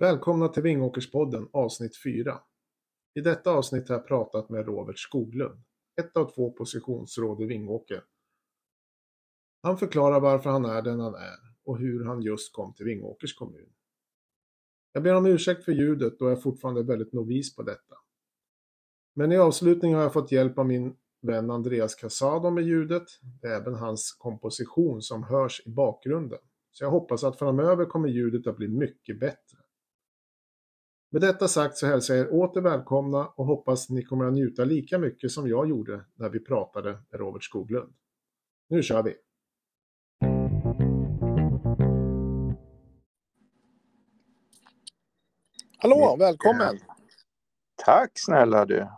Välkomna till Vingåkerspodden avsnitt 4. I detta avsnitt har jag pratat med Robert Skoglund, ett av två positionsråd i Vingåker. Han förklarar varför han är den han är och hur han just kom till Vingåkers kommun. Jag ber om ursäkt för ljudet då jag fortfarande är väldigt novis på detta. Men i avslutningen har jag fått hjälp av min vän Andreas Casado med ljudet. Det är även hans komposition som hörs i bakgrunden. Så jag hoppas att framöver kommer ljudet att bli mycket bättre. Med detta sagt så hälsar jag er åter välkomna och hoppas ni kommer att njuta lika mycket som jag gjorde när vi pratade med Robert Skoglund. Nu kör vi! Hallå, välkommen! Tack snälla du.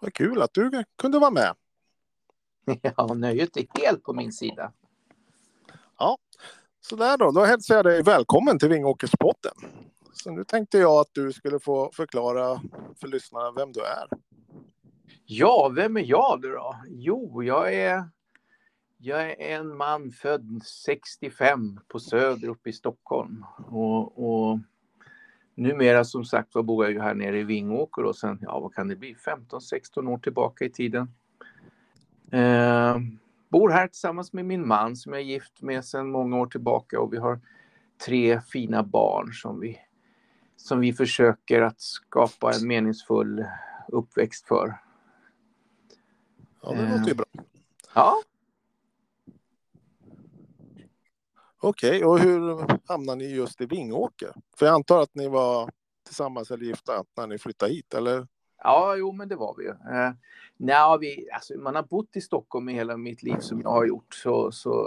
Vad kul att du kunde vara med. Ja, nöjet är helt på min sida. Ja, så där då. Då hälsar jag dig välkommen till Vingåkerspodden. Så nu tänkte jag att du skulle få förklara för lyssnarna vem du är. Ja, vem är jag då? Jo, jag är, jag är en man född 65 på Söder uppe i Stockholm. Och, och numera som sagt var bor jag ju här nere i Vingåker och sen, ja vad kan det bli, 15-16 år tillbaka i tiden. Eh, bor här tillsammans med min man som jag är gift med sedan många år tillbaka och vi har tre fina barn som vi som vi försöker att skapa en meningsfull uppväxt för. Ja, det låter ju bra. Ja. Okej, okay, och hur hamnade ni just i Vingåker? För jag antar att ni var tillsammans eller gifta när ni flyttade hit, eller? Ja, jo, men det var vi ju. Eh, nej, vi alltså, man har bott i Stockholm i hela mitt liv som jag har gjort så, så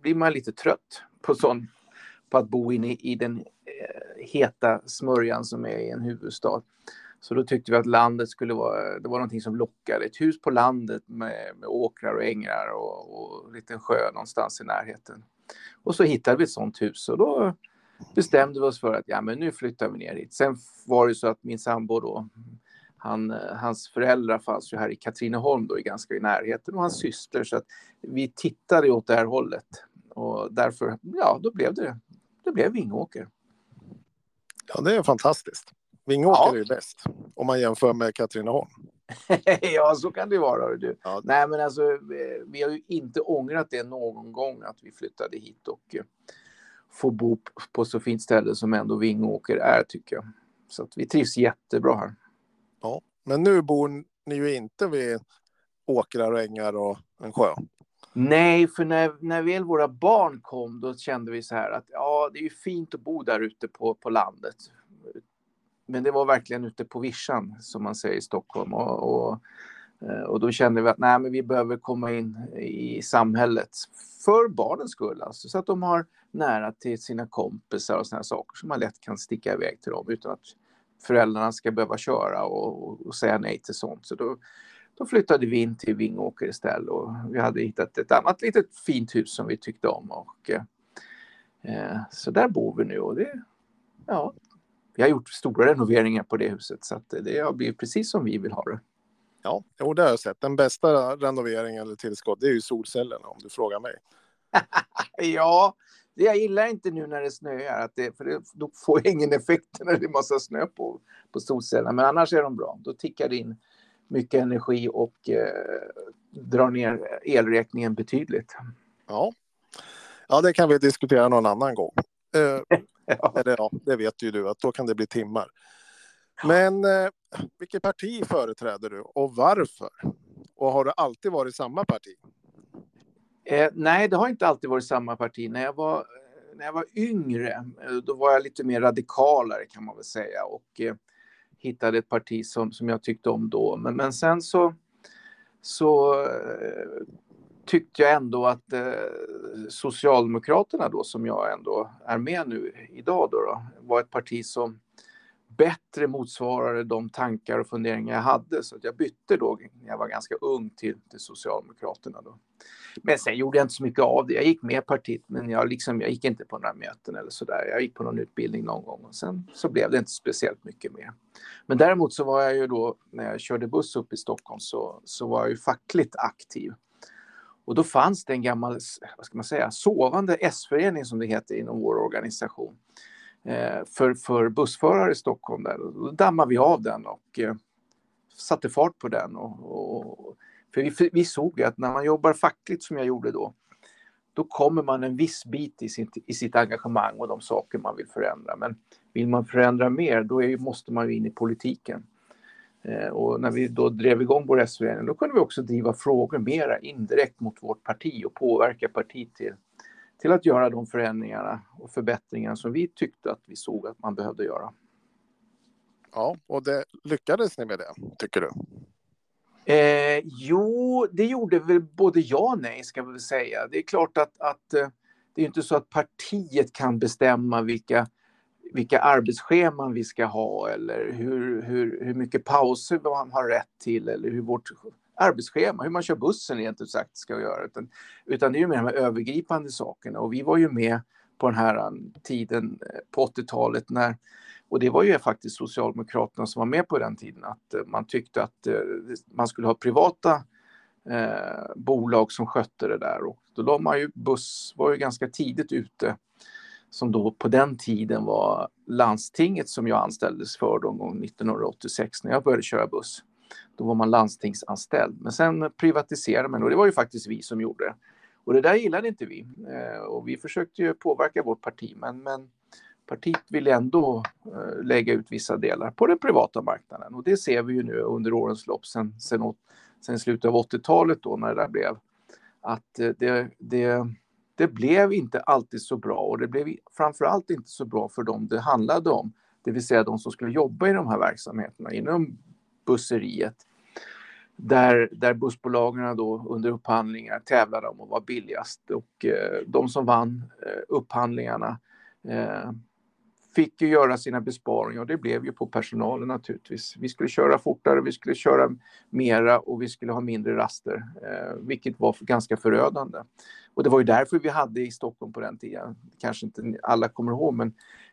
blir man lite trött på, sån, på att bo inne i den heta smörjan som är i en huvudstad. Så då tyckte vi att landet skulle vara, det var någonting som lockade. Ett hus på landet med, med åkrar och ängar och, och en liten sjö någonstans i närheten. Och så hittade vi ett sånt hus och då bestämde vi oss för att ja, men nu flyttar vi ner hit. Sen var det så att min sambo då, han, hans föräldrar fanns ju här i Katrineholm då, ganska i närheten och hans syster så att vi tittade åt det här hållet och därför, ja, då blev det, det blev Vingåker. Ja, det är fantastiskt. Vingåker ja. är ju bäst om man jämför med Katrineholm. ja, så kan det vara. Du. Ja. Nej, men alltså, vi har ju inte ångrat det någon gång att vi flyttade hit och uh, får bo på så fint ställe som ändå Vingåker är, tycker jag. Så att vi trivs jättebra här. Ja, men nu bor ni ju inte vid åkrar och ängar och en sjö. Nej, för när, när väl våra barn kom då kände vi så här att ja, det är ju fint att bo där ute på, på landet. Men det var verkligen ute på vischan som man säger i Stockholm och, och, eh, och då kände vi att nej, men vi behöver komma in i samhället för barnens skull, alltså, så att de har nära till sina kompisar och sådana saker som man lätt kan sticka iväg till dem utan att föräldrarna ska behöva köra och, och, och säga nej till sånt. Så då, då flyttade vi in till Vingåker istället och vi hade hittat ett annat litet fint hus som vi tyckte om. Och, eh, så där bor vi nu och det, ja, vi har gjort stora renoveringar på det huset så att det har blivit precis som vi vill ha det. Ja, jo, det har jag sett. Den bästa renoveringen eller tillskott, det är ju solcellerna om du frågar mig. ja, det jag gillar inte nu när det snöar, att det, för det, då får jag ingen effekt när det är massa snö på, på solcellerna. Men annars är de bra. Då tickar det in mycket energi och eh, drar ner elräkningen betydligt. Ja. ja, det kan vi diskutera någon annan gång. Eh, ja. Eller, ja, det vet ju du att då kan det bli timmar. Men eh, vilket parti företräder du och varför? Och har du alltid varit samma parti? Eh, nej, det har inte alltid varit samma parti. När jag var, när jag var yngre, eh, då var jag lite mer radikalare kan man väl säga. Och, eh, hittade ett parti som, som jag tyckte om då. Men, men sen så, så eh, tyckte jag ändå att eh, Socialdemokraterna då, som jag ändå är med nu idag, då, då var ett parti som bättre motsvarade de tankar och funderingar jag hade. Så att jag bytte då när jag var ganska ung till, till Socialdemokraterna. Då. Men sen gjorde jag inte så mycket av det. Jag gick med partiet men jag, liksom, jag gick inte på några möten eller sådär. Jag gick på någon utbildning någon gång och sen så blev det inte speciellt mycket mer. Men däremot så var jag ju då, när jag körde buss upp i Stockholm så, så var jag ju fackligt aktiv. Och då fanns det en gammal, vad ska man säga, sovande S-förening som det heter inom vår organisation eh, för, för bussförare i Stockholm. Där. Då dammade vi av den och eh, satte fart på den. Och, och för vi, vi såg att när man jobbar fackligt som jag gjorde då, då kommer man en viss bit i sitt, i sitt engagemang och de saker man vill förändra. Men vill man förändra mer, då är, måste man ju in i politiken. Eh, och när vi då drev igång vår S-förening, då kunde vi också driva frågor mera indirekt mot vårt parti och påverka partiet till, till att göra de förändringarna och förbättringar som vi tyckte att vi såg att man behövde göra. Ja, och det lyckades ni med det, tycker du? Eh, jo, det gjorde väl både ja och nej, ska vi väl säga. Det är klart att, att eh, det är inte så att partiet kan bestämma vilka, vilka arbetsscheman vi ska ha eller hur, hur, hur mycket pauser man har rätt till eller hur vårt arbetsschema, hur man kör bussen egentligen sagt ska göra. Utan, utan det är ju mer de här övergripande sakerna och vi var ju med på den här um, tiden eh, på 80-talet när och det var ju faktiskt Socialdemokraterna som var med på den tiden att eh, man tyckte att eh, man skulle ha privata eh, bolag som skötte det där och då la man ju buss, var ju ganska tidigt ute som då på den tiden var landstinget som jag anställdes för någon gång 1986 när jag började köra buss. Då var man landstingsanställd men sen privatiserade man och det var ju faktiskt vi som gjorde det. Och det där gillade inte vi eh, och vi försökte ju påverka vårt parti men, men Partiet vill ändå eh, lägga ut vissa delar på den privata marknaden. Och det ser vi ju nu under årens lopp sen, sen, sen slutet av 80-talet då när det där blev att eh, det, det, det blev inte alltid så bra. Och det blev framförallt inte så bra för dem det handlade om, det vill säga de som skulle jobba i de här verksamheterna inom busseriet. Där, där bussbolagen då under upphandlingar tävlade om att vara billigast. Och eh, de som vann eh, upphandlingarna eh, fick ju göra sina besparingar och det blev ju på personalen naturligtvis. Vi skulle köra fortare, vi skulle köra mera och vi skulle ha mindre raster, eh, vilket var ganska förödande. Och det var ju därför vi hade i Stockholm på den tiden, kanske inte alla kommer ihåg, men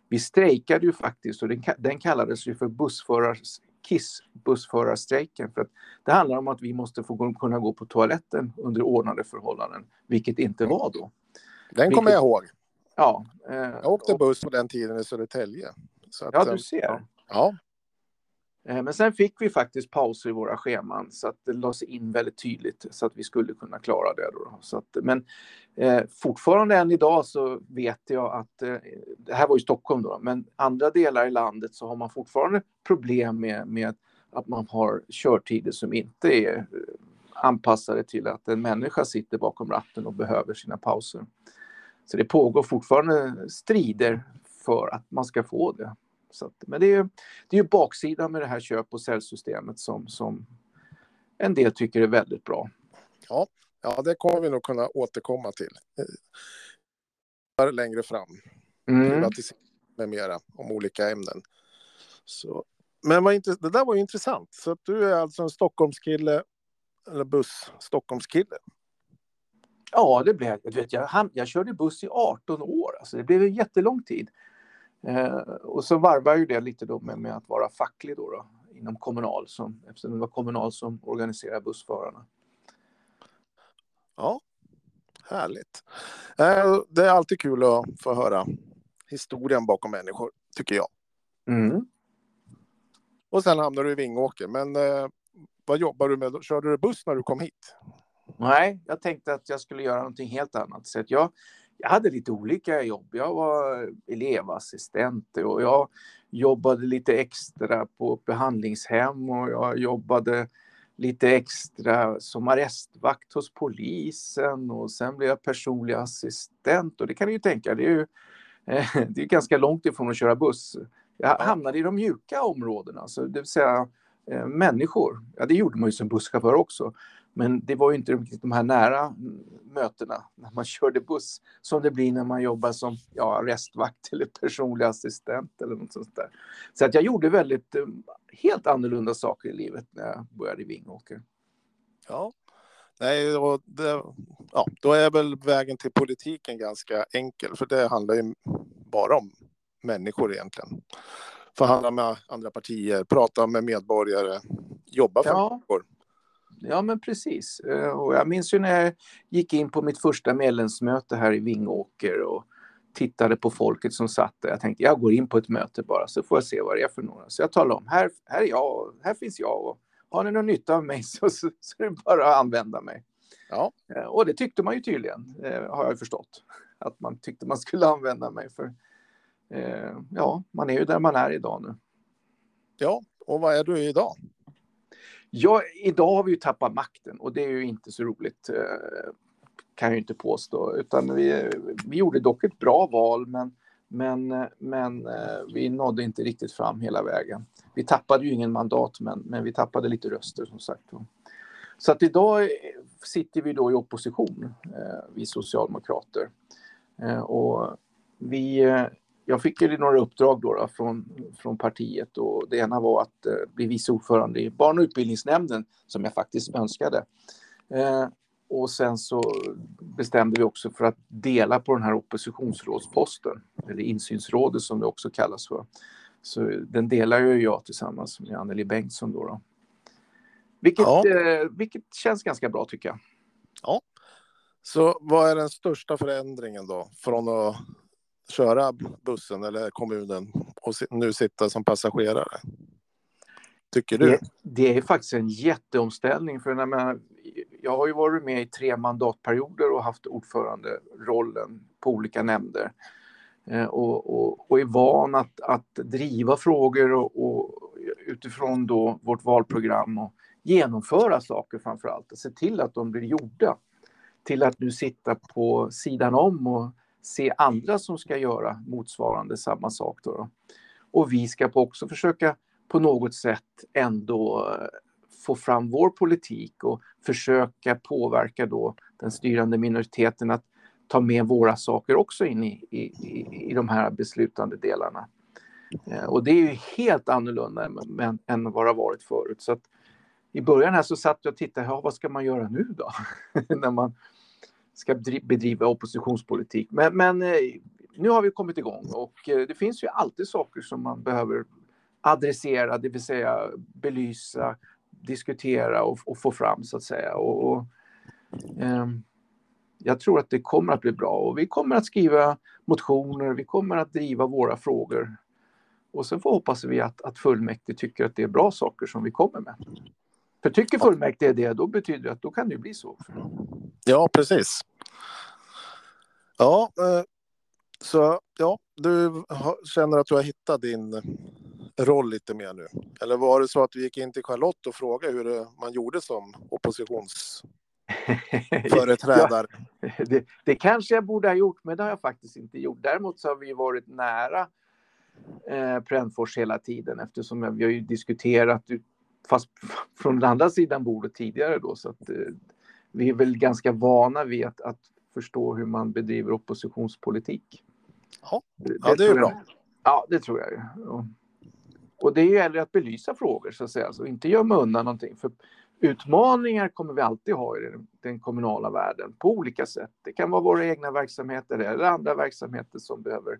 vi strejkade ju faktiskt och den, den kallades ju för bussförar, KISS, bussförarstrejken. För att det handlar om att vi måste få kunna gå på toaletten under ordnade förhållanden, vilket inte var då. Den kommer jag ihåg. Ja. Eh, jag åkte och, buss på den tiden i Södertälje. Att, ja, du eh, ser. Ja. Eh, men sen fick vi faktiskt pauser i våra scheman så att det lades in väldigt tydligt så att vi skulle kunna klara det. Då. Så att, men eh, fortfarande än idag så vet jag att, eh, det här var ju Stockholm då, men andra delar i landet så har man fortfarande problem med, med att man har körtider som inte är anpassade till att en människa sitter bakom ratten och behöver sina pauser. Så det pågår fortfarande strider för att man ska få det. Så att, men det är, det är ju baksidan med det här köp och säljsystemet som, som en del tycker är väldigt bra. Ja, ja, det kommer vi nog kunna återkomma till längre fram. Mm. med mera om olika ämnen. Så, men vad det där var ju intressant. Så du är alltså en Stockholmskille, eller buss Stockholmskille. Ja, det blev jag. Vet, jag, jag körde buss i 18 år, alltså det blev en jättelång tid. Eh, och så varvar ju det lite då med, med att vara facklig då, då inom Kommunal, som, eftersom det var Kommunal som organiserade bussförarna. Ja, härligt. Eh, det är alltid kul att få höra historien bakom människor, tycker jag. Mm. Och sen hamnar du i Vingåker, men eh, vad jobbar du med? Körde du buss när du kom hit? Nej, jag tänkte att jag skulle göra någonting helt annat. Så jag, jag hade lite olika jobb. Jag var elevassistent och jag jobbade lite extra på behandlingshem och jag jobbade lite extra som arrestvakt hos polisen och sen blev jag personlig assistent och det kan ni ju tänka, det är ju det är ganska långt ifrån att köra buss. Jag hamnade i de mjuka områdena, så det vill säga eh, människor. Ja, det gjorde man ju som busschaufför också. Men det var ju inte de här nära mötena när man körde buss som det blir när man jobbar som ja, arrestvakt eller personlig assistent eller något sånt där. Så att jag gjorde väldigt eh, helt annorlunda saker i livet när jag började i Vingåker. Ja, Nej, och det, ja, då är väl vägen till politiken ganska enkel, för det handlar ju bara om människor egentligen. Förhandla med andra partier, prata med medborgare, jobba för ja. människor. Ja, men precis. Eh, och jag minns ju när jag gick in på mitt första medlemsmöte här i Vingåker och tittade på folket som satt där. Jag tänkte jag går in på ett möte bara så får jag se vad det är för några. Så jag talade om, här, här är jag, här finns jag och har ni någon nytta av mig så, så, så är det bara att använda mig. Ja. Eh, och det tyckte man ju tydligen, eh, har jag förstått. Att man tyckte man skulle använda mig för ja, man är ju där man är idag nu. Ja, och vad är du idag? Ja, idag har vi ju tappat makten och det är ju inte så roligt eh, kan jag ju inte påstå. Utan vi, vi gjorde dock ett bra val men, men, men eh, vi nådde inte riktigt fram hela vägen. Vi tappade ju ingen mandat men, men vi tappade lite röster som sagt. Så att idag eh, sitter vi då i opposition, vi socialdemokrater. Och vi, jag fick ju några uppdrag då, då från, från partiet och det ena var att eh, bli vice ordförande i barn och utbildningsnämnden som jag faktiskt önskade. Eh, och sen så bestämde vi också för att dela på den här oppositionsrådsposten, eller insynsrådet som det också kallas för. Så den delar ju jag tillsammans med Anneli Bengtsson då. då. Vilket, ja. eh, vilket känns ganska bra tycker jag. Ja. Så vad är den största förändringen då från att köra bussen eller kommunen och nu sitta som passagerare? Tycker du? Det, det är faktiskt en jätteomställning. För jag, man, jag har ju varit med i tre mandatperioder och haft ordföranderollen på olika nämnder. Eh, och, och, och, är van att, att driva frågor och, och, utifrån då vårt valprogram och genomföra saker framför allt. Och se till att de blir gjorda. Till att nu sitta på sidan om och se andra som ska göra motsvarande samma sak. Då. Och vi ska också försöka på något sätt ändå eh, få fram vår politik och försöka påverka då den styrande minoriteten att ta med våra saker också in i, i, i de här beslutande delarna. Eh, och det är ju helt annorlunda än, än vad det har varit förut. Så att I början här så satt jag och tittade, ja, vad ska man göra nu då? När man ska bedriva oppositionspolitik. Men, men eh, nu har vi kommit igång och eh, det finns ju alltid saker som man behöver adressera, det vill säga belysa, diskutera och, och få fram så att säga. Och, och eh, jag tror att det kommer att bli bra och vi kommer att skriva motioner, vi kommer att driva våra frågor. Och sen får hoppas vi att, att fullmäktige tycker att det är bra saker som vi kommer med. För tycker fullmäktige det, då betyder det att då kan det bli så. Ja, precis. Ja, eh, så ja, du känner att du har hittat din roll lite mer nu? Eller var det så att du gick in till Charlotte och frågade hur man gjorde som oppositionsföreträdare? ja, det, det, kanske jag borde ha gjort, men det har jag faktiskt inte gjort. Däremot så har vi varit nära eh, Brännfors hela tiden eftersom vi har ju diskuterat fast från den andra sidan bordet tidigare då så att eh, vi är väl ganska vana vid att, att förstå hur man bedriver oppositionspolitik. Ja, det, ja, det är bra. Jag, ja, det tror jag ju. Och, och det gäller att belysa frågor så att säga, så inte gömma undan någonting. För utmaningar kommer vi alltid ha i den, den kommunala världen på olika sätt. Det kan vara våra egna verksamheter eller andra verksamheter som behöver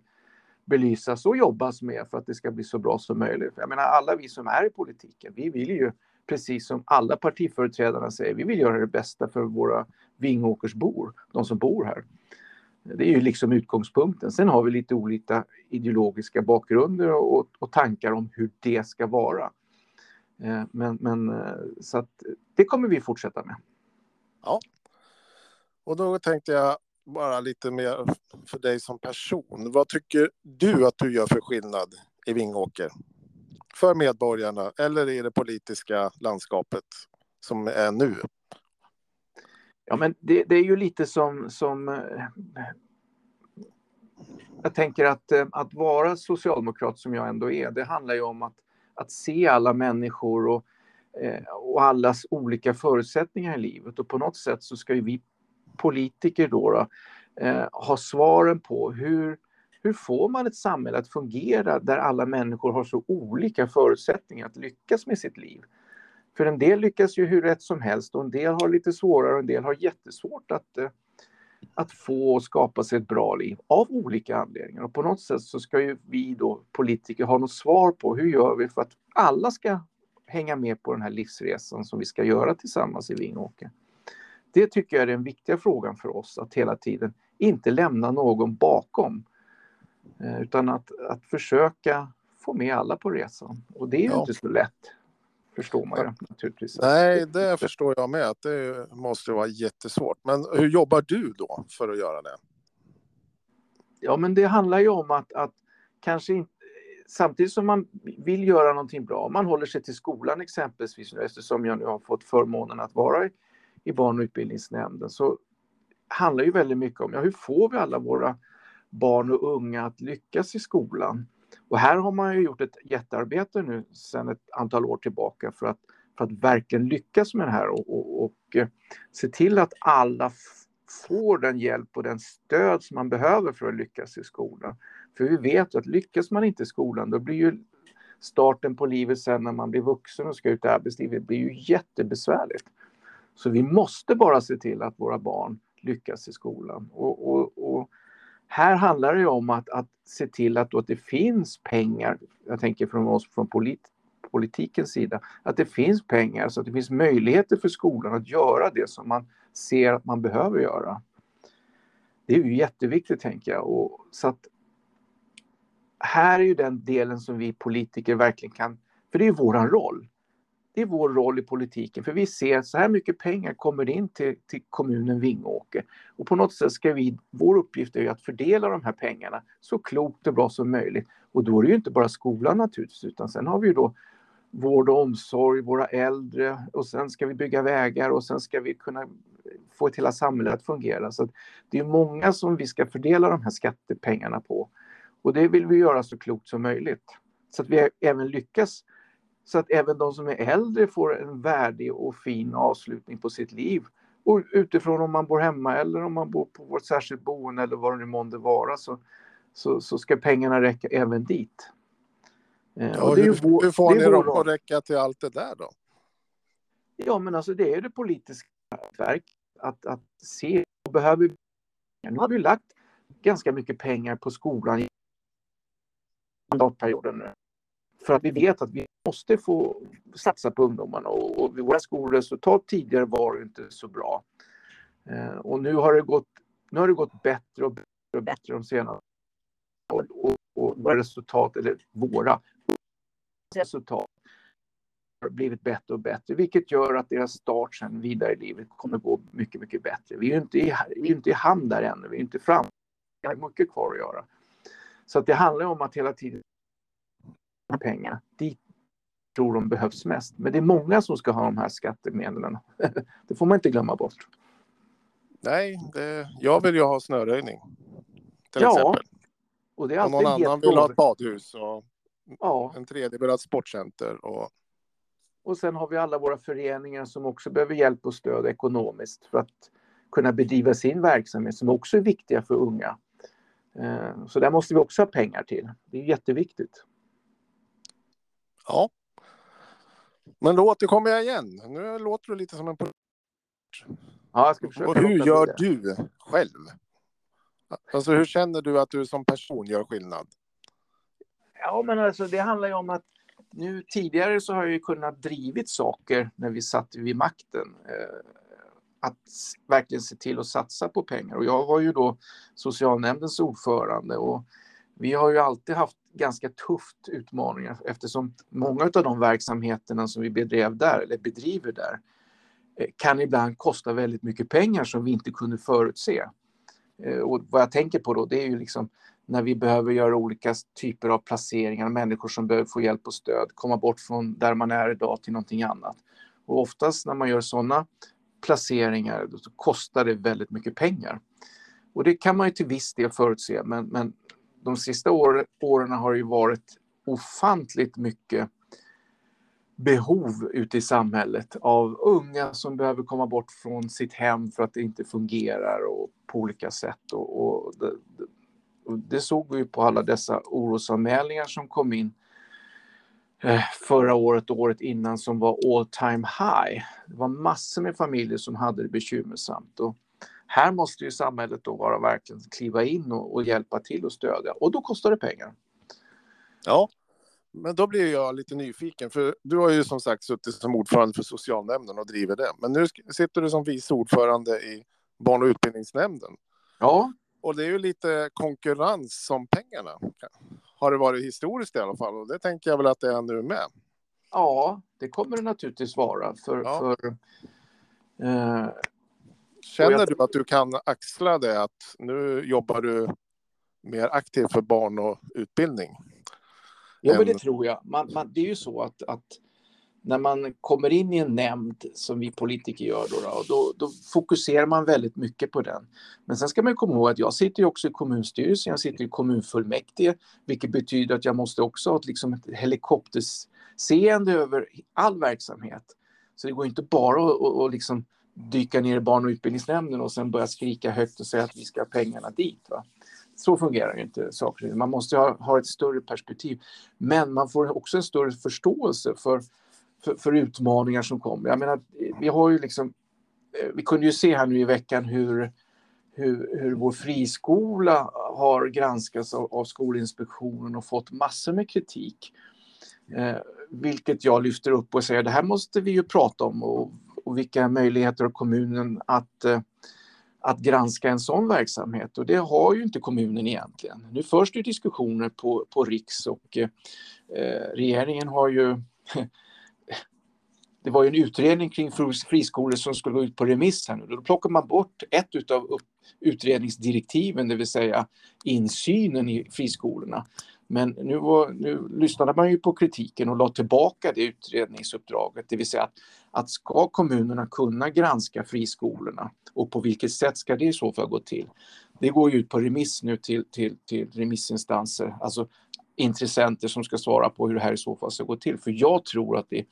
belysas och jobbas med för att det ska bli så bra som möjligt. Jag menar alla vi som är i politiken, vi vill ju precis som alla partiföreträdarna säger, vi vill göra det bästa för våra Vingåkersbor, de som bor här. Det är ju liksom utgångspunkten. Sen har vi lite olika ideologiska bakgrunder och, och tankar om hur det ska vara. Eh, men, men eh, så att det kommer vi fortsätta med. Ja. Och då tänkte jag bara lite mer för dig som person. Vad tycker du att du gör för skillnad i Vingåker? För medborgarna eller i det politiska landskapet som är nu? Ja, men det, det är ju lite som, som eh, jag tänker att, eh, att vara socialdemokrat som jag ändå är, det handlar ju om att, att se alla människor och, eh, och allas olika förutsättningar i livet. Och på något sätt så ska ju vi politiker då, då eh, ha svaren på hur, hur får man ett samhälle att fungera där alla människor har så olika förutsättningar att lyckas med sitt liv? För en del lyckas ju hur rätt som helst och en del har lite svårare och en del har jättesvårt att, eh, att få och skapa sig ett bra liv av olika anledningar. Och på något sätt så ska ju vi då politiker ha något svar på hur gör vi för att alla ska hänga med på den här livsresan som vi ska göra tillsammans i Vingåker. Det tycker jag är den viktiga frågan för oss, att hela tiden inte lämna någon bakom. Eh, utan att, att försöka få med alla på resan. Och det är ja. inte så lätt, förstår man ju naturligtvis. Nej, det förstår jag med. Att det måste vara jättesvårt. Men hur jobbar du då för att göra det? Ja, men det handlar ju om att, att kanske inte samtidigt som man vill göra någonting bra, man håller sig till skolan exempelvis, eftersom jag nu har fått förmånen att vara i, barn och utbildningsnämnden, så handlar ju väldigt mycket om ja, hur får vi alla våra barn och unga att lyckas i skolan? Och här har man ju gjort ett jättearbete nu sedan ett antal år tillbaka för att, för att verkligen lyckas med det här och, och, och eh, se till att alla får den hjälp och den stöd som man behöver för att lyckas i skolan. För vi vet att lyckas man inte i skolan då blir ju starten på livet sen när man blir vuxen och ska ut i arbetslivet blir ju jättebesvärligt. Så vi måste bara se till att våra barn lyckas i skolan. Och, och, och här handlar det om att, att se till att, att det finns pengar, jag tänker från oss från polit, politikens sida, att det finns pengar så att det finns möjligheter för skolan att göra det som man ser att man behöver göra. Det är ju jätteviktigt tänker jag. Och, så att här är ju den delen som vi politiker verkligen kan, för det är ju våran roll. Det är vår roll i politiken, för vi ser att så här mycket pengar kommer in till, till kommunen Vingåker. Och på något sätt ska vi, vår uppgift är ju att fördela de här pengarna så klokt och bra som möjligt. Och då är det ju inte bara skolan naturligtvis, utan sen har vi ju då vård och omsorg, våra äldre och sen ska vi bygga vägar och sen ska vi kunna få ett hela samhället att fungera. Så det är många som vi ska fördela de här skattepengarna på. Och det vill vi göra så klokt som möjligt. Så att vi även lyckas så att även de som är äldre får en värdig och fin avslutning på sitt liv. Och utifrån om man bor hemma eller om man bor på vårt särskilt boende eller vad det nu månde vara så, så, så ska pengarna räcka även dit. Eh, ja, hur, vår, hur får ni dem att räcka till allt det där då? Ja, men alltså det är det politiska verk att, att se. Behöver nu har vi lagt ganska mycket pengar på skolan i mandatperioden nu. För att vi vet att vi måste få satsa på ungdomarna och, och våra skolresultat tidigare var inte så bra. Eh, och nu har det gått, nu har det gått bättre och bättre och bättre de senaste åren. Och, och, våra resultat, eller våra resultat har blivit bättre och bättre, vilket gör att deras start sen vidare i livet kommer gå mycket, mycket bättre. Vi är ju inte i, vi är inte i hamn där ännu, vi är inte fram. Vi har mycket kvar att göra. Så att det handlar om att hela tiden pengar dit tror de behövs mest. Men det är många som ska ha de här skattemedlen. det får man inte glömma bort. Nej, det, jag vill ju ha snöröjning. Till ja, exempel. Och det är och någon annan vill ha ett badhus och ja. en tredje vill ha ett sportcenter. Och... och sen har vi alla våra föreningar som också behöver hjälp och stöd ekonomiskt för att kunna bedriva sin verksamhet som också är viktiga för unga. Eh, så där måste vi också ha pengar till. Det är jätteviktigt. Ja. Men då återkommer jag igen. Nu låter du lite som en Ja, jag ska försöka. Och hur gör du själv? Alltså hur känner du att du som person gör skillnad? Ja, men alltså det handlar ju om att nu tidigare så har jag ju kunnat drivit saker när vi satt vid makten. Eh, att verkligen se till att satsa på pengar. Och jag var ju då socialnämndens ordförande och vi har ju alltid haft ganska tufft utmaningar eftersom många av de verksamheterna som vi bedrev där, eller bedriver där eh, kan ibland kosta väldigt mycket pengar som vi inte kunde förutse. Eh, och vad jag tänker på då det är ju liksom när vi behöver göra olika typer av placeringar, människor som behöver få hjälp och stöd, komma bort från där man är idag till någonting annat. Och oftast när man gör sådana placeringar så kostar det väldigt mycket pengar. Och det kan man ju till viss del förutse, men, men de sista år, åren har det ju varit ofantligt mycket behov ute i samhället av unga som behöver komma bort från sitt hem för att det inte fungerar och på olika sätt. Och, och det, det, det, såg vi på alla dessa orosanmälningar som kom in eh, förra året och året innan som var all time high. Det var massor med familjer som hade det bekymmersamt. Och här måste ju samhället då vara verkligen kliva in och, och hjälpa till och stödja och då kostar det pengar. Ja, men då blir jag lite nyfiken, för du har ju som sagt suttit som ordförande för socialnämnden och driver det. Men nu sitter du som vice ordförande i barn och utbildningsnämnden. Ja. och det är ju lite konkurrens om pengarna. Har det varit historiskt i alla fall och det tänker jag väl att det är nu med. Ja, det kommer det naturligtvis vara. För, ja. för eh, Känner jag... du att du kan axla det att nu jobbar du mer aktivt för barn och utbildning? Ja, men det tror jag. Man, man, det är ju så att, att när man kommer in i en nämnd som vi politiker gör då, då, då, fokuserar man väldigt mycket på den. Men sen ska man komma ihåg att jag sitter ju också i kommunstyrelsen, jag sitter i kommunfullmäktige, vilket betyder att jag måste också ha ett, liksom ett helikopterseende över all verksamhet. Så det går inte bara att liksom dyka ner i barn och utbildningsnämnden och sen börja skrika högt och säga att vi ska ha pengarna dit. Va? Så fungerar ju inte saker. Man måste ha, ha ett större perspektiv. Men man får också en större förståelse för för, för, utmaningar som kommer. Jag menar, vi har ju liksom, eh, vi kunde ju se här nu i veckan hur, hur, hur vår friskola har granskats av, av Skolinspektionen och fått massor med kritik. Eh, vilket jag lyfter upp och säger det här måste vi ju prata om och, och vilka möjligheter har kommunen att, eh, att granska en sån verksamhet och det har ju inte kommunen egentligen. Nu förs det diskussioner på, på riks och eh, eh regeringen har ju det var ju en utredning kring friskolor som skulle gå ut på remiss här nu. Då plockar man bort ett av utredningsdirektiven, det vill säga insynen i friskolorna. Men nu, var, nu lyssnade man ju på kritiken och la tillbaka det utredningsuppdraget, det vill säga att, att ska kommunerna kunna granska friskolorna och på vilket sätt ska det i så fall gå till? Det går ju ut på remiss nu till, till, till remissinstanser, alltså intressenter som ska svara på hur det här i så fall ska gå till. För jag tror att det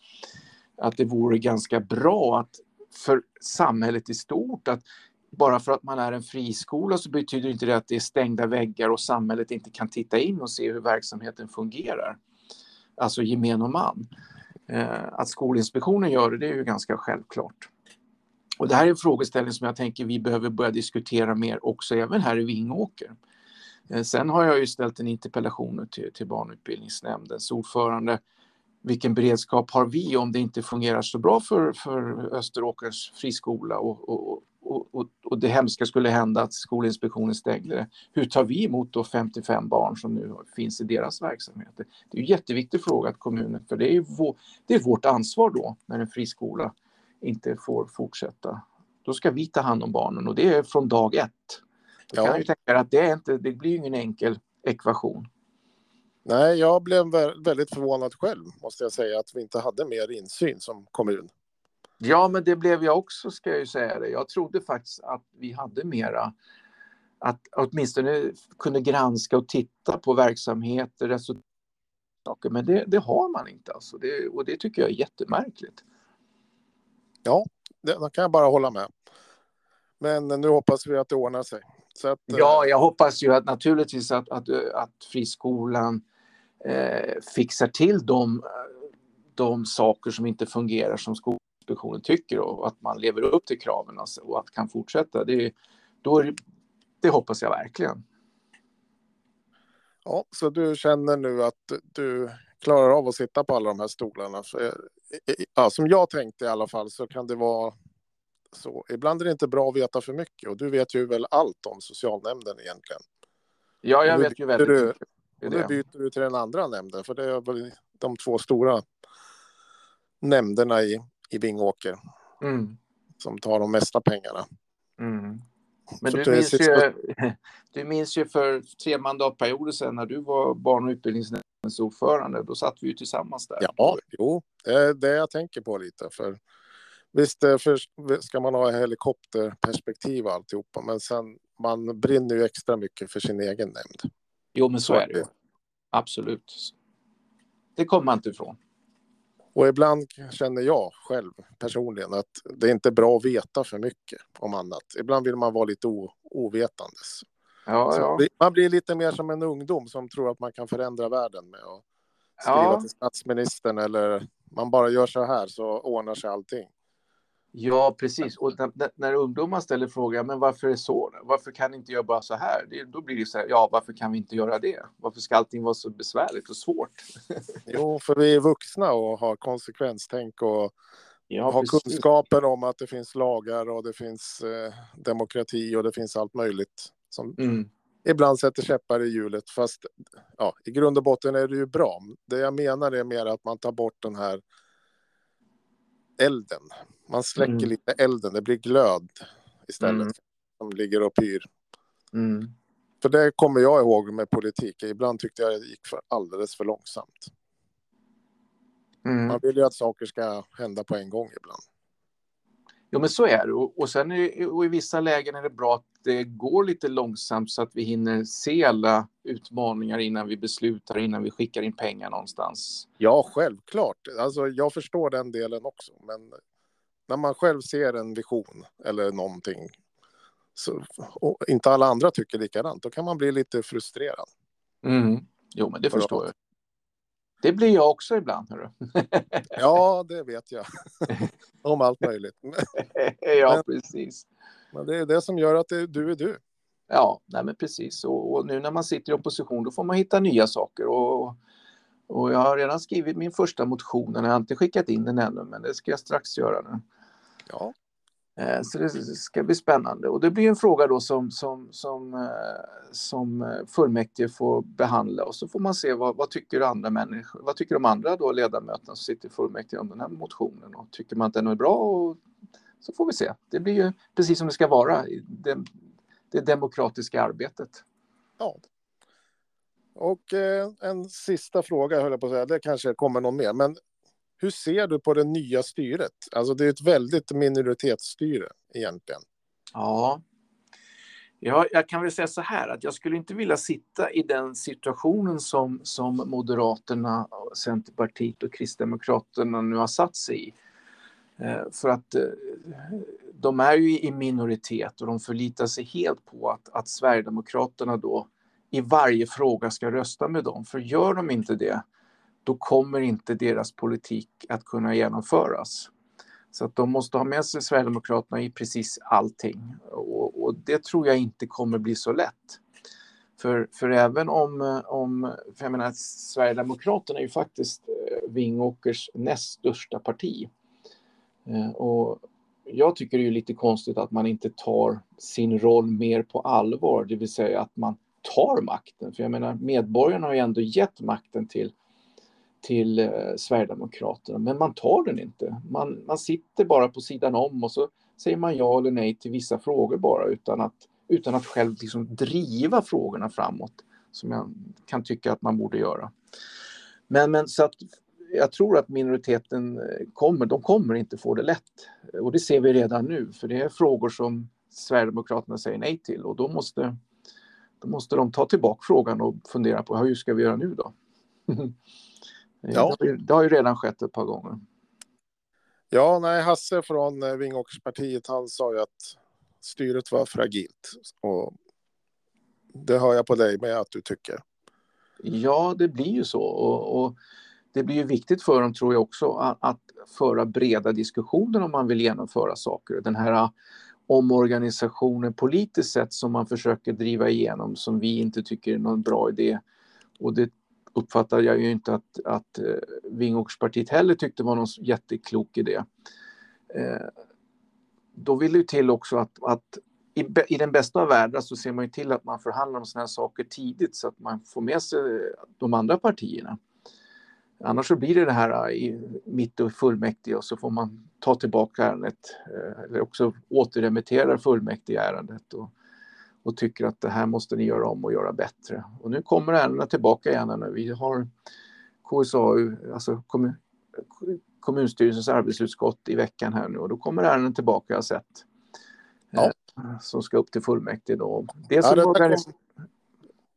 att det vore ganska bra att för samhället i stort att bara för att man är en friskola så betyder inte det att det är stängda väggar och samhället inte kan titta in och se hur verksamheten fungerar. Alltså gemene man. Eh, att Skolinspektionen gör det, det är ju ganska självklart. Och det här är en frågeställning som jag tänker vi behöver börja diskutera mer också även här i Vingåker. Eh, sen har jag ju ställt en interpellation till, till barnutbildningsnämndens ordförande vilken beredskap har vi om det inte fungerar så bra för, för Österåkers friskola och, och, och, och, det hemska skulle hända att Skolinspektionen stängde det. Hur tar vi emot då 55 barn som nu finns i deras verksamheter? Det är en jätteviktig fråga att kommunen, för det är, vår, det är vårt ansvar då när en friskola inte får fortsätta. Då ska vi ta hand om barnen och det är från dag ett. Jag kan ju tänka att det, är inte, det blir ingen enkel ekvation. Nej, jag blev väldigt förvånad själv, måste jag säga, att vi inte hade mer insyn som kommun. Ja, men det blev jag också, ska jag ju säga det. Jag trodde faktiskt att vi hade mera, att åtminstone kunde granska och titta på verksamheter, resultat, men det, det har man inte alltså. Det, och det tycker jag är jättemärkligt. Ja, det, det kan jag bara hålla med. Men nu hoppas vi att det ordnar sig. Att, ja, jag hoppas ju att naturligtvis att, att, att friskolan eh, fixar till de, de saker som inte fungerar som Skolinspektionen tycker och att man lever upp till kraven alltså, och att kan fortsätta. Det, då det, hoppas jag verkligen. Ja, så du känner nu att du klarar av att sitta på alla de här stolarna? För, ja, som jag tänkte i alla fall så kan det vara så. Ibland är det inte bra att veta för mycket och du vet ju väl allt om socialnämnden egentligen. Ja, jag vet ju väldigt mycket. Och nu byter du till den andra nämnden, för det är väl de två stora nämnderna i, i Vingåker mm. som tar de mesta pengarna. Mm. Men du minns, ju, du minns ju för tre mandatperioder sedan när du var barn och utbildningsnämndens ordförande. Då satt vi ju tillsammans där. Ja, jo, det är det jag tänker på lite. För visst, för ska man ha helikopterperspektiv och alltihopa, men sen man brinner ju extra mycket för sin egen nämnd. Jo, men så, så är det ju. Absolut. Det kommer man inte ifrån. Och ibland känner jag själv personligen att det är inte bra att veta för mycket om annat. Ibland vill man vara lite ovetandes. Ja, ja. Man blir lite mer som en ungdom som tror att man kan förändra världen med att skriva ja. till statsministern eller man bara gör så här så ordnar sig allting. Ja, precis. Och när, när ungdomar ställer frågan, men varför är det så? Varför kan inte jag bara så här? Det, då blir det så här, ja, varför kan vi inte göra det? Varför ska allting vara så besvärligt och svårt? jo, för vi är vuxna och har konsekvenstänk och ja, har kunskaper om att det finns lagar och det finns eh, demokrati och det finns allt möjligt som Mm. ibland sätter käppar i hjulet. Fast ja, i grund och botten är det ju bra. Det jag menar är mer att man tar bort den här elden. Man släcker Mm. lite elden, det blir glöd istället. Mm. Som ligger och pyr. Mm. För det kommer jag ihåg med politik. Ibland tyckte jag det gick för alldeles för långsamt. Mm. Man vill ju att saker ska hända på en gång ibland. Jo, men så är det. Och, och sen är och i vissa lägen är det bra att det går lite långsamt så att vi hinner se alla utmaningar innan vi beslutar, innan vi skickar in pengar någonstans. Ja, självklart. Alltså, jag förstår den delen också. Men när man själv ser en vision eller någonting så, och inte alla andra tycker likadant, då kan man bli lite frustrerad. Mm. Jo, men det Bra. förstår jag. Det blir jag också ibland. Hörru. Ja, det vet jag. Om allt möjligt. Ja, Men- precis. Men det är det som gör att det, du är du. Ja, nej men precis. Och, och nu när man sitter i opposition då får man hitta nya saker. Och, och jag har redan skrivit min första motion. Jag har inte skickat in den ännu, men det ska jag strax göra nu. Ja, Eh, Så det ska bli spännande. Och det blir en fråga då som, som, som, eh, som eh, fullmäktige får behandla och så får man se vad, vad tycker andra människor, vad tycker de andra då ledamöterna som sitter i fullmäktige om den här motionen och tycker man att den är bra och så får vi se. Det blir ju precis som det ska vara i det, det demokratiska arbetet. ja. Och eh, en sista fråga höll jag på att säga, det kanske kommer någon mer. Men hur ser du på det nya styret? Alltså det är ett väldigt minoritetsstyre egentligen. Ja. ja, jag kan väl säga så här att jag skulle inte vilja sitta i den situationen som, som Moderaterna, Centerpartiet och Kristdemokraterna nu har satt sig i. Eh, för att eh, de är ju i minoritet och de förlitar sig helt på att, att Sverigedemokraterna då i varje fråga ska rösta med dem. För gör de inte det, då kommer inte deras politik att kunna genomföras. Så att de måste ha med sig Sverigedemokraterna i precis allting. Och, och det tror jag inte kommer bli så lätt. För, för även om, om för jag menar, Sverigedemokraterna är ju faktiskt eh, Vingåkers näst största parti. Eh, och jag tycker det är lite konstigt att man inte tar sin roll mer på allvar, det vill säga att man tar makten. För jag menar, medborgarna har ju ändå gett makten till, till eh, Sverigedemokraterna, men man tar den inte. Man, man sitter bara på sidan om och så säger man ja eller nej till vissa frågor bara utan att, utan att själv liksom driva frågorna framåt, som jag kan tycka att man borde göra. Men, men så att jag tror att minoriteten eh, kommer, de kommer inte få det lätt. Och det ser vi redan nu, för det är frågor som Sverigedemokraterna säger nej till och då måste, då måste de ta tillbaka frågan och fundera på hur ska vi göra nu då? Ja. Det, har ju, redan skett ett par gånger. Ja, nej, Hasse från eh, Vingåkerspartiet, han sa ju att styret var fragilt. Och det hör jag på dig med att du tycker. Ja, det blir ju så. Och, och det blir ju viktigt för dem, tror jag också, att, att föra breda diskussioner om man vill genomföra saker. Den här omorganisationer omorganisationen politiskt sett som man försöker driva igenom som vi inte tycker är någon bra idé. Och det uppfattar jag ju inte att, att eh, Vingåkerspartiet heller tyckte var någon jätteklok idé. Eh, då vill det ju till också att, att i, i den bästa av världar så ser man ju till att man förhandlar om sådana här saker tidigt så att man får med sig de andra partierna. Annars så blir det det här äh, i, mitt i fullmäktige och så får man ta tillbaka ärendet eh, eller också återremittera fullmäktige ärendet och, och tycker att det här måste ni göra om och göra bättre. Och nu kommer ärendena tillbaka igen nu. Vi har KSAU, alltså kommun, kommunstyrelsens arbetsutskott i veckan här nu och då kommer ärenden tillbaka jag har sett. Ja. Eh, Som ska upp till fullmäktige då. Det är Ja, som det, där organis-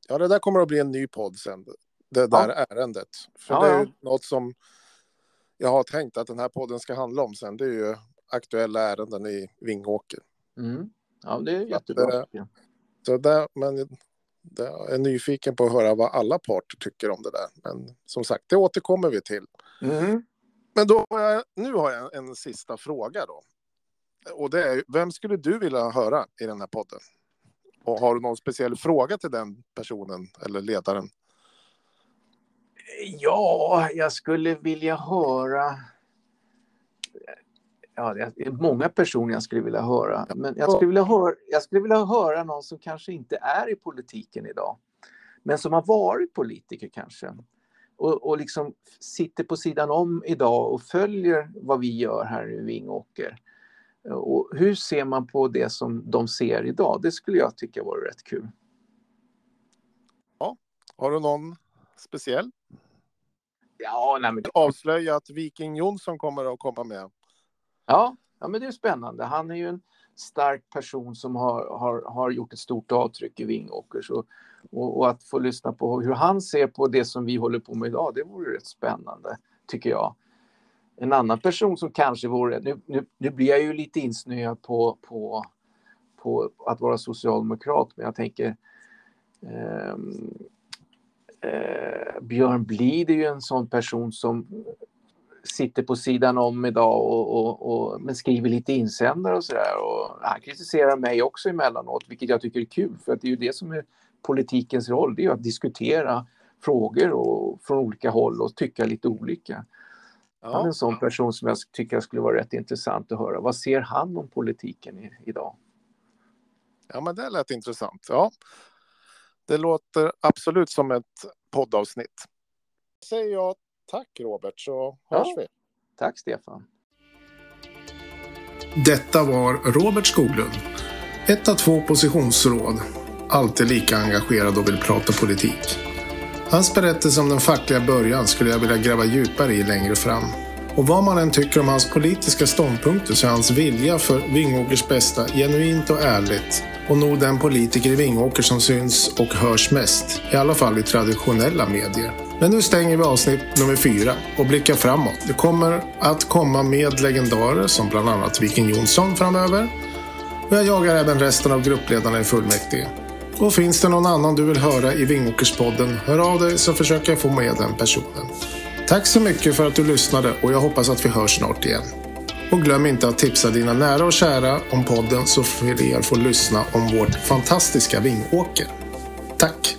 ja, det där kommer att bli en ny podd sen. Det där ärendet. För Ja, det är ja. ju något som jag har tänkt att den här podden ska handla om sen. Det är ju aktuella ärenden i Vingåker. Mm. Ja, det är Att, jättebra. eh, jag. Så där, men det- jag är nyfiken på att höra vad alla parter tycker om det där. Men som sagt, det återkommer vi till. Mm. Men då har jag, nu har jag en, en sista fråga då. Och det är, vem skulle du vilja höra i den här podden? Och har du någon speciell fråga till den personen eller ledaren? Ja, jag skulle vilja höra... Ja, det är många personer jag skulle vilja höra. Men jag skulle vilja höra, jag skulle vilja höra någon som kanske inte är i politiken idag. Men som har varit politiker kanske. Och, och liksom sitter på sidan om idag och följer vad vi gör här i Vingåker. Och hur ser man på det som de ser idag? Det skulle jag tycka vore rätt kul. Ja, har du någon speciell? Ja, nej, men... Avslöja att Viking Jonsson kommer att komma med. Ja, ja men det är spännande. Han är ju en stark person som har, har, har gjort ett stort avtryck i Vingåkers. Och, och, och, att få lyssna på hur han ser på det som vi håller på med idag, det vore rätt spännande, tycker jag. En annan person som kanske vore... Nu, nu, nu blir jag ju lite insnöad på, på, på att vara socialdemokrat, men jag tänker... Eh, eh, Björn Blid är ju en sån person som sitter på sidan om idag och, och, och, men skriver lite insändare och sådär. Han kritiserar mig också emellanåt, vilket jag tycker är kul, för att det är ju det som är politikens roll, det är att diskutera frågor och, från olika håll och tycka lite olika. Ja. Han är en sån person som jag tycker skulle vara rätt intressant att höra. Vad ser han om politiken i, idag? Ja, men det lät intressant. Ja, det låter absolut som ett poddavsnitt. Säger jag tack Robert, så hörs ja. vi. Tack Stefan. Detta var Robert Skoglund. Ett av två positionsråd. Alltid lika engagerad och vill prata politik. Hans berättelse om den fackliga början skulle jag vilja gräva djupare i längre fram. Och vad man än tycker om hans politiska ståndpunkter så är hans vilja för Vingåkers bästa genuint och ärligt och nog den politiker i Vingåker som syns och hörs mest, i alla fall i traditionella medier. Men nu stänger vi avsnitt nummer fyra och blickar framåt. Det kommer att komma med legendarer som bland annat Viking Jonsson framöver. Och jag jagar även resten av gruppledarna i fullmäktige. Och finns det någon annan du vill höra i Vingåkerspodden, hör av dig så försöker jag få med den personen. Tack så mycket för att du lyssnade och jag hoppas att vi hörs snart igen. Och glöm inte att tipsa dina nära och kära om podden så fler får lyssna om vårt fantastiska Vingåker. Tack!